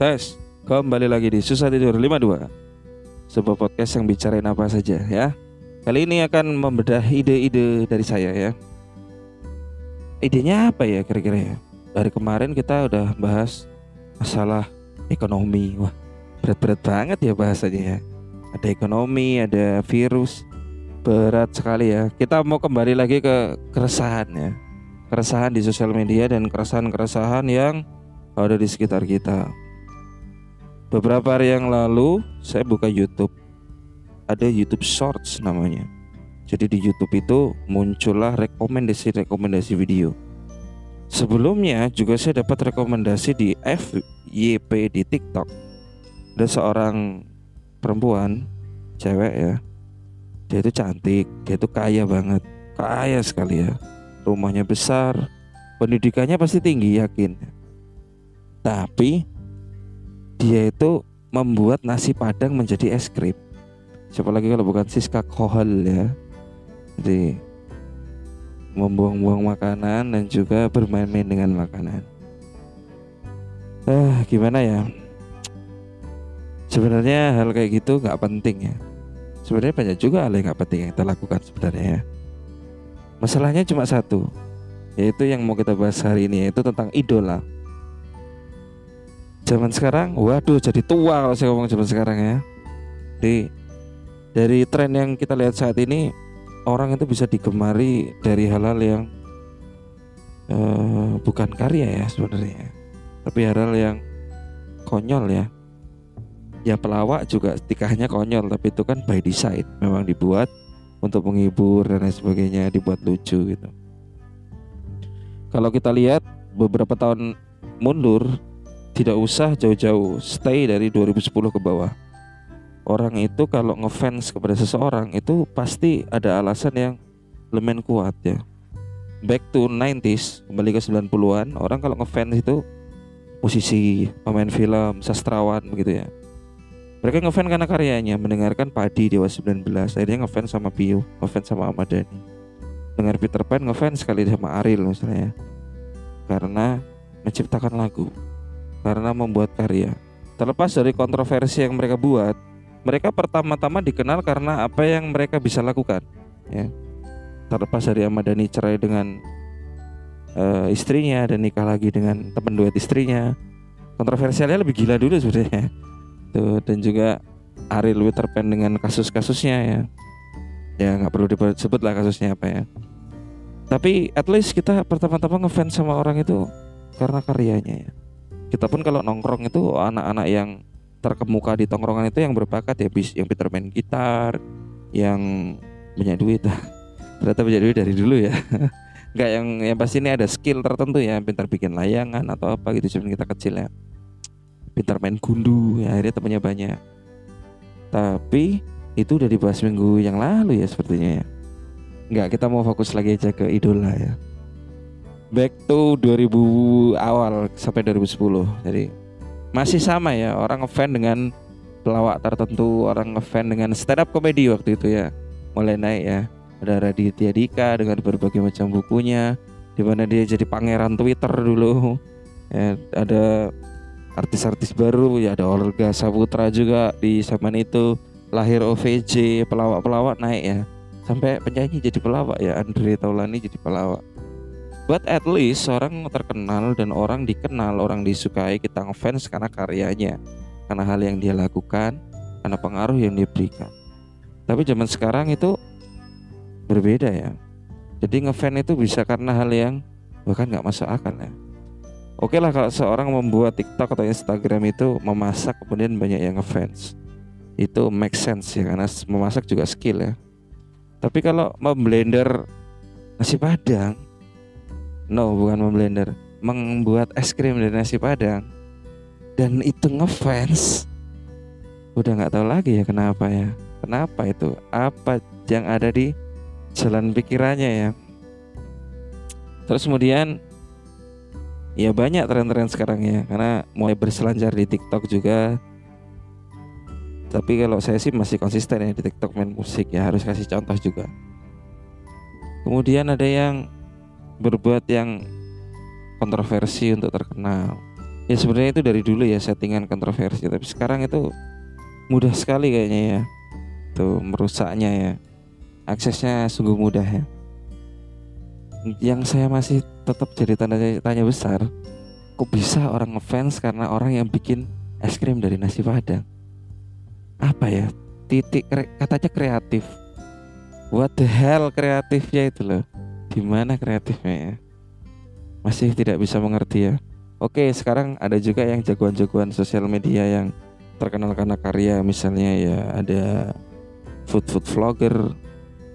Tes, kembali lagi di Susah Tidur 52 Sebuah podcast yang bicarain apa saja ya. Kali ini akan membedah ide-ide dari saya ya. Idenya apa ya kira-kira ya? Dari kemarin kita udah bahas masalah ekonomi. Wah berat-berat banget ya bahasanya ya. Ada ekonomi, ada virus. Berat sekali ya. Kita mau kembali lagi ke keresahan ya. Keresahan di sosial media dan keresahan-keresahan yang ada di sekitar kita Beberapa hari yang lalu saya buka YouTube. Ada YouTube Shorts namanya. Jadi di YouTube itu muncullah rekomendasi-rekomendasi video. Sebelumnya juga saya dapat rekomendasi di FYP di TikTok. Ada seorang perempuan, cewek ya. Dia itu cantik, dia itu kaya banget, kaya sekali ya. Rumahnya besar, pendidikannya pasti tinggi yakin. Tapi dia itu membuat nasi padang menjadi es krim. Siapa lagi kalau bukan Siska Kohol ya. Jadi membuang-buang makanan dan juga bermain-main dengan makanan. Eh, gimana ya? Sebenarnya hal kayak gitu nggak penting ya. Sebenarnya banyak juga hal yang nggak penting yang kita lakukan sebenarnya ya. Masalahnya cuma satu, yaitu yang mau kita bahas hari ini yaitu tentang idola zaman sekarang? Waduh jadi tua kalau saya ngomong zaman sekarang ya. Di dari tren yang kita lihat saat ini orang itu bisa digemari dari hal-hal yang uh, bukan karya ya sebenarnya. Tapi hal-hal yang konyol ya. Ya pelawak juga tikahnya konyol tapi itu kan by design. Memang dibuat untuk menghibur dan lain sebagainya dibuat lucu gitu. Kalau kita lihat beberapa tahun mundur tidak usah jauh-jauh stay dari 2010 ke bawah. Orang itu kalau ngefans kepada seseorang itu pasti ada alasan yang lemen kuat ya. Back to 90s kembali ke 90-an orang kalau ngefans itu musisi pemain film sastrawan begitu ya. Mereka ngefans karena karyanya mendengarkan Padi Dewa 19 akhirnya ngefans sama Pio ngefans sama Ahmad Dhani. Dengar Peter Pan ngefans sekali sama Ariel misalnya karena menciptakan lagu karena membuat karya. Terlepas dari kontroversi yang mereka buat, mereka pertama-tama dikenal karena apa yang mereka bisa lakukan. Ya. Terlepas dari Ahmad Dhani cerai dengan uh, istrinya dan nikah lagi dengan teman duet istrinya, kontroversialnya lebih gila dulu sebenarnya. Tuh dan juga Ariel Witterpen dengan kasus-kasusnya ya. Ya nggak perlu disebut lah kasusnya apa ya. Tapi at least kita pertama-tama ngefans sama orang itu karena karyanya ya kita pun kalau nongkrong itu anak-anak yang terkemuka di tongkrongan itu yang berbakat ya bis yang Peter main gitar yang punya duit. Ternyata punya duit dari dulu ya. Nggak yang yang pasti ini ada skill tertentu ya pintar bikin layangan atau apa gitu cuman kita kecil ya. Pintar main gundu ya akhirnya temannya banyak. Tapi itu udah dibahas minggu yang lalu ya sepertinya ya. Nggak kita mau fokus lagi aja ke idola ya back to 2000 awal sampai 2010 jadi masih sama ya orang ngefan dengan pelawak tertentu orang ngefan dengan stand up comedy waktu itu ya. Mulai naik ya. Ada Raditya Dika dengan berbagai macam bukunya di mana dia jadi pangeran Twitter dulu. Ya, ada artis-artis baru ya ada Olga Saputra juga di zaman itu. Lahir OVJ pelawak-pelawak naik ya. Sampai penyanyi jadi pelawak ya Andre Taulani jadi pelawak But at least orang terkenal dan orang dikenal, orang disukai, kita ngefans karena karyanya, karena hal yang dia lakukan, karena pengaruh yang dia berikan. Tapi zaman sekarang itu berbeda ya. Jadi ngefans itu bisa karena hal yang bahkan nggak masuk akal ya. Oke lah kalau seorang membuat TikTok atau Instagram itu memasak kemudian banyak yang ngefans. Itu make sense ya karena memasak juga skill ya. Tapi kalau memblender nasi padang No, bukan memblender. Membuat es krim dari nasi padang. Dan itu ngefans. Udah nggak tahu lagi ya kenapa ya. Kenapa itu? Apa yang ada di jalan pikirannya ya? Terus kemudian ya banyak tren-tren sekarang ya karena mulai berselancar di TikTok juga. Tapi kalau saya sih masih konsisten ya di TikTok main musik ya harus kasih contoh juga. Kemudian ada yang berbuat yang kontroversi untuk terkenal. Ya sebenarnya itu dari dulu ya settingan kontroversi. Tapi sekarang itu mudah sekali kayaknya ya. Tuh merusaknya ya. Aksesnya sungguh mudah ya. Yang saya masih tetap jadi tanda tanya besar kok bisa orang ngefans karena orang yang bikin es krim dari nasi padang? Apa ya? Titik katanya kreatif. What the hell kreatifnya itu loh gimana kreatifnya ya masih tidak bisa mengerti ya Oke, sekarang ada juga yang jagoan-jagoan sosial media yang terkenal karena karya, misalnya ya ada food food vlogger.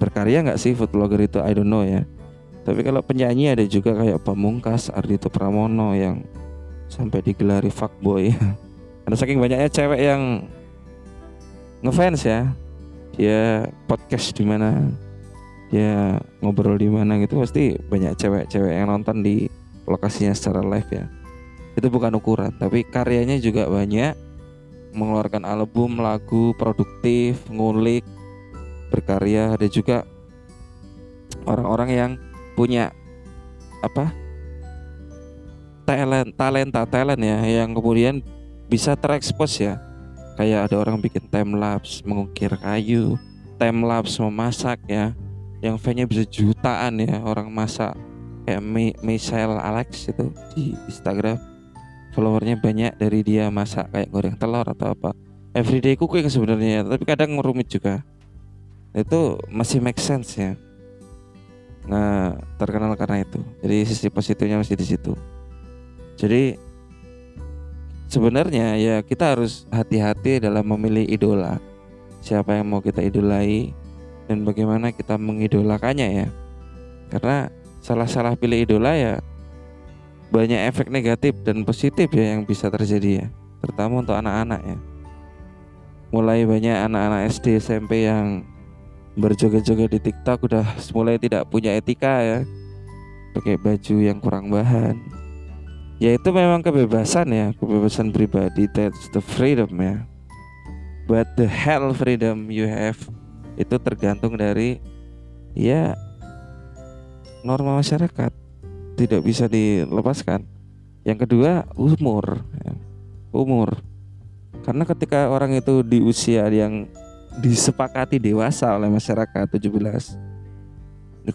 Berkarya nggak sih food vlogger itu? I don't know ya. Tapi kalau penyanyi ada juga kayak Pamungkas, Ardito Pramono yang sampai digelari fuckboy. Karena saking banyaknya cewek yang ngefans ya. Dia podcast di mana, dia ngobrol di mana gitu pasti banyak cewek-cewek yang nonton di lokasinya secara live ya. Itu bukan ukuran tapi karyanya juga banyak. Mengeluarkan album lagu produktif ngulik berkarya. Ada juga orang-orang yang punya apa talent talenta talent ya yang kemudian bisa terekspos ya. Kayak ada orang bikin time lapse mengukir kayu time lapse memasak ya yang fan-nya bisa jutaan ya orang masak kayak Michelle Alex itu di Instagram. Followernya banyak dari dia masak kayak goreng telur atau apa. Everyday cooking sebenarnya tapi kadang rumit juga. Itu masih make sense ya. Nah terkenal karena itu. Jadi sisi positifnya masih di situ. Jadi sebenarnya ya kita harus hati-hati dalam memilih idola. Siapa yang mau kita idolai dan bagaimana kita mengidolakannya ya. Karena salah-salah pilih idola ya banyak efek negatif dan positif ya yang bisa terjadi ya. Terutama untuk anak-anak ya. Mulai banyak anak-anak SD SMP yang berjoget-joget di TikTok udah mulai tidak punya etika ya. Pakai baju yang kurang bahan. Ya itu memang kebebasan ya kebebasan pribadi. That's the freedom ya. But the hell freedom you have itu tergantung dari ya norma masyarakat tidak bisa dilepaskan. Yang kedua umur, umur. Karena ketika orang itu di usia yang disepakati dewasa oleh masyarakat 17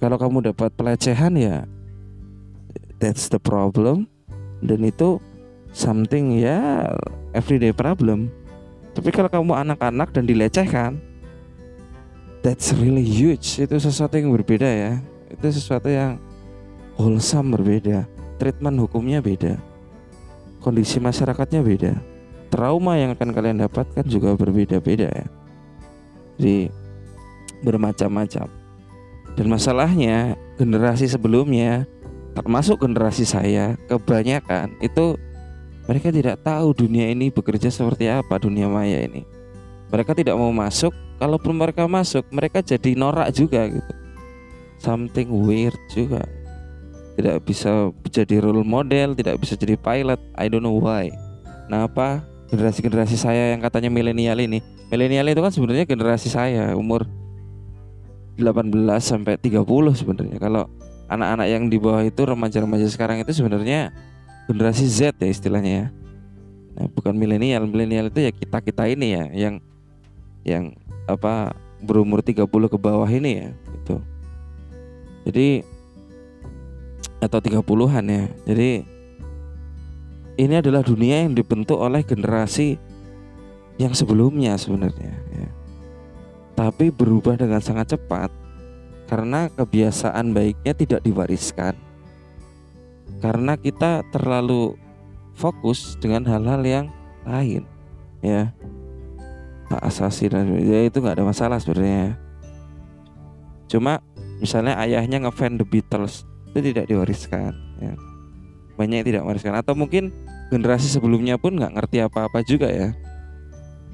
kalau kamu dapat pelecehan ya that's the problem dan itu something ya everyday problem tapi kalau kamu anak-anak dan dilecehkan that's really huge itu sesuatu yang berbeda ya itu sesuatu yang wholesome berbeda, treatment hukumnya beda, kondisi masyarakatnya beda, trauma yang akan kalian dapatkan juga berbeda-beda ya. Jadi bermacam-macam. Dan masalahnya generasi sebelumnya termasuk generasi saya kebanyakan itu mereka tidak tahu dunia ini bekerja seperti apa dunia maya ini. Mereka tidak mau masuk, kalaupun mereka masuk, mereka jadi norak juga gitu. Something weird juga tidak bisa jadi role model, tidak bisa jadi pilot. I don't know why. Nah, apa generasi-generasi saya yang katanya milenial ini? Milenial itu kan sebenarnya generasi saya, umur 18 sampai 30 sebenarnya. Kalau anak-anak yang di bawah itu remaja-remaja sekarang itu sebenarnya generasi Z ya istilahnya ya. Nah, bukan milenial. Milenial itu ya kita-kita ini ya yang yang apa berumur 30 ke bawah ini ya itu. Jadi atau 30-an ya. Jadi ini adalah dunia yang dibentuk oleh generasi yang sebelumnya sebenarnya ya. Tapi berubah dengan sangat cepat karena kebiasaan baiknya tidak diwariskan. Karena kita terlalu fokus dengan hal-hal yang lain ya. Hak asasi dan ya itu nggak ada masalah sebenarnya. Cuma misalnya ayahnya ngefan The Beatles itu tidak diwariskan ya. banyak yang tidak mewariskan. Atau mungkin generasi sebelumnya pun nggak ngerti apa-apa juga ya.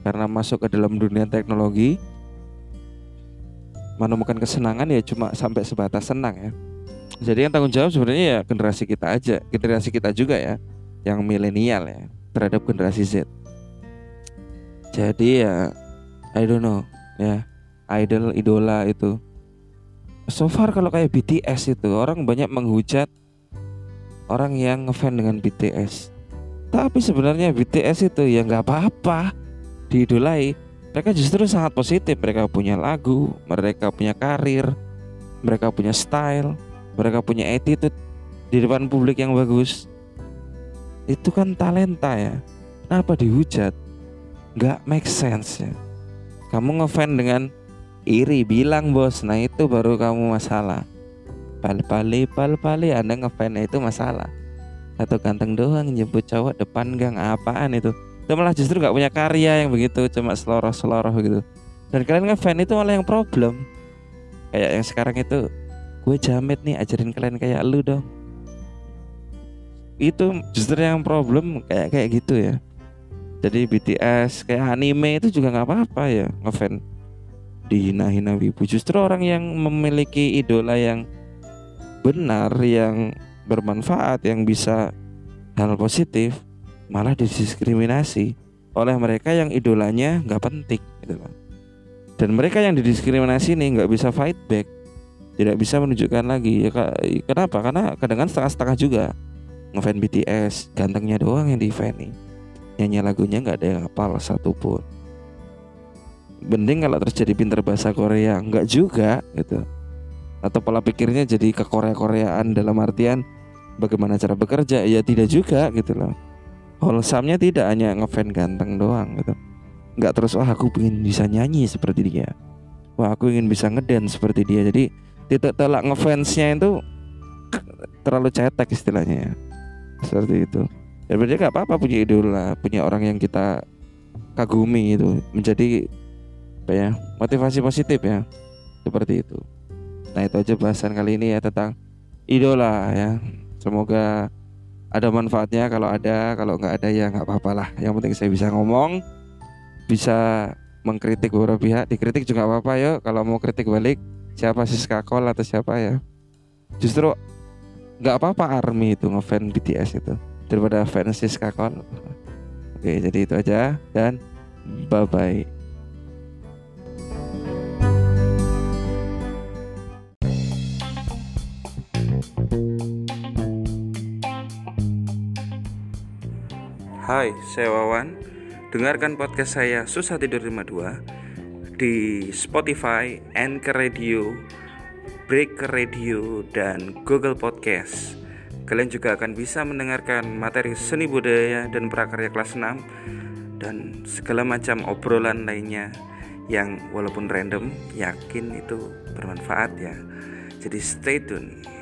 Karena masuk ke dalam dunia teknologi menemukan kesenangan ya cuma sampai sebatas senang ya. Jadi yang tanggung jawab sebenarnya ya generasi kita aja generasi kita juga ya. Yang milenial ya terhadap generasi Z jadi ya I don't know ya. Idol idola itu. So far kalau kayak BTS itu orang banyak menghujat orang yang ngefan dengan BTS tapi sebenarnya BTS itu ya nggak apa-apa diidolai. Mereka justru sangat positif. Mereka punya lagu mereka punya karir mereka punya style mereka punya attitude di depan publik yang bagus. Itu kan talenta ya. Kenapa dihujat nggak make sense ya. Kamu ngefan dengan iri bilang bos nah itu baru kamu masalah. Pal-pali pal-pali anda ngefan itu masalah. Atau ganteng doang nyebut cowok depan gang apaan itu? Itu malah justru nggak punya karya yang begitu cuma seloroh seloroh gitu. Dan kalian ngefan itu malah yang problem. Kayak yang sekarang itu gue jamet nih ajarin kalian kayak lu dong. Itu justru yang problem kayak kayak gitu ya jadi BTS kayak anime itu juga nggak apa-apa ya ngefan. Dihina-hina wibu. Justru orang yang memiliki idola yang benar yang bermanfaat yang bisa hal positif malah didiskriminasi oleh mereka yang idolanya nggak penting gitu loh. Dan mereka yang didiskriminasi ini nggak bisa fight back tidak bisa menunjukkan lagi. Ya kenapa? Karena kadang kadang setengah-setengah juga. Ngefan BTS gantengnya doang yang di fan nyanyi lagunya nggak ada yang hafal satupun Mending kalau terjadi pinter bahasa Korea Enggak juga gitu. Atau pola pikirnya jadi ke Korea-Koreaan Dalam artian Bagaimana cara bekerja Ya tidak juga gitu loh. Wholesome-nya tidak hanya ngefan ganteng doang gitu. Enggak terus Wah aku ingin bisa nyanyi seperti dia. Wah aku ingin bisa ngedance seperti dia. Jadi titik telak ngefansnya itu Terlalu cetek istilahnya ya. Seperti itu Ya berarti gak apa-apa punya idola Punya orang yang kita kagumi itu Menjadi apa ya motivasi positif ya seperti itu. Nah itu aja bahasan kali ini ya tentang idola ya. Semoga ada manfaatnya kalau ada kalau nggak ada ya nggak apa-apa lah. Yang penting saya bisa ngomong bisa mengkritik beberapa pihak dikritik juga apa-apa ya kalau mau kritik balik siapa sih skakol atau siapa ya? Justru nggak apa-apa army itu ngefan BTS itu daripada fans Siska Kol oke jadi itu aja dan bye bye Hai, saya Wawan. Dengarkan podcast saya Susah Tidur 52 di Spotify, Anchor Radio, Breaker Radio, dan Google Podcast. Kalian juga akan bisa mendengarkan materi seni budaya dan prakarya kelas 6 dan segala macam obrolan lainnya yang walaupun random yakin itu bermanfaat ya. Jadi stay tune.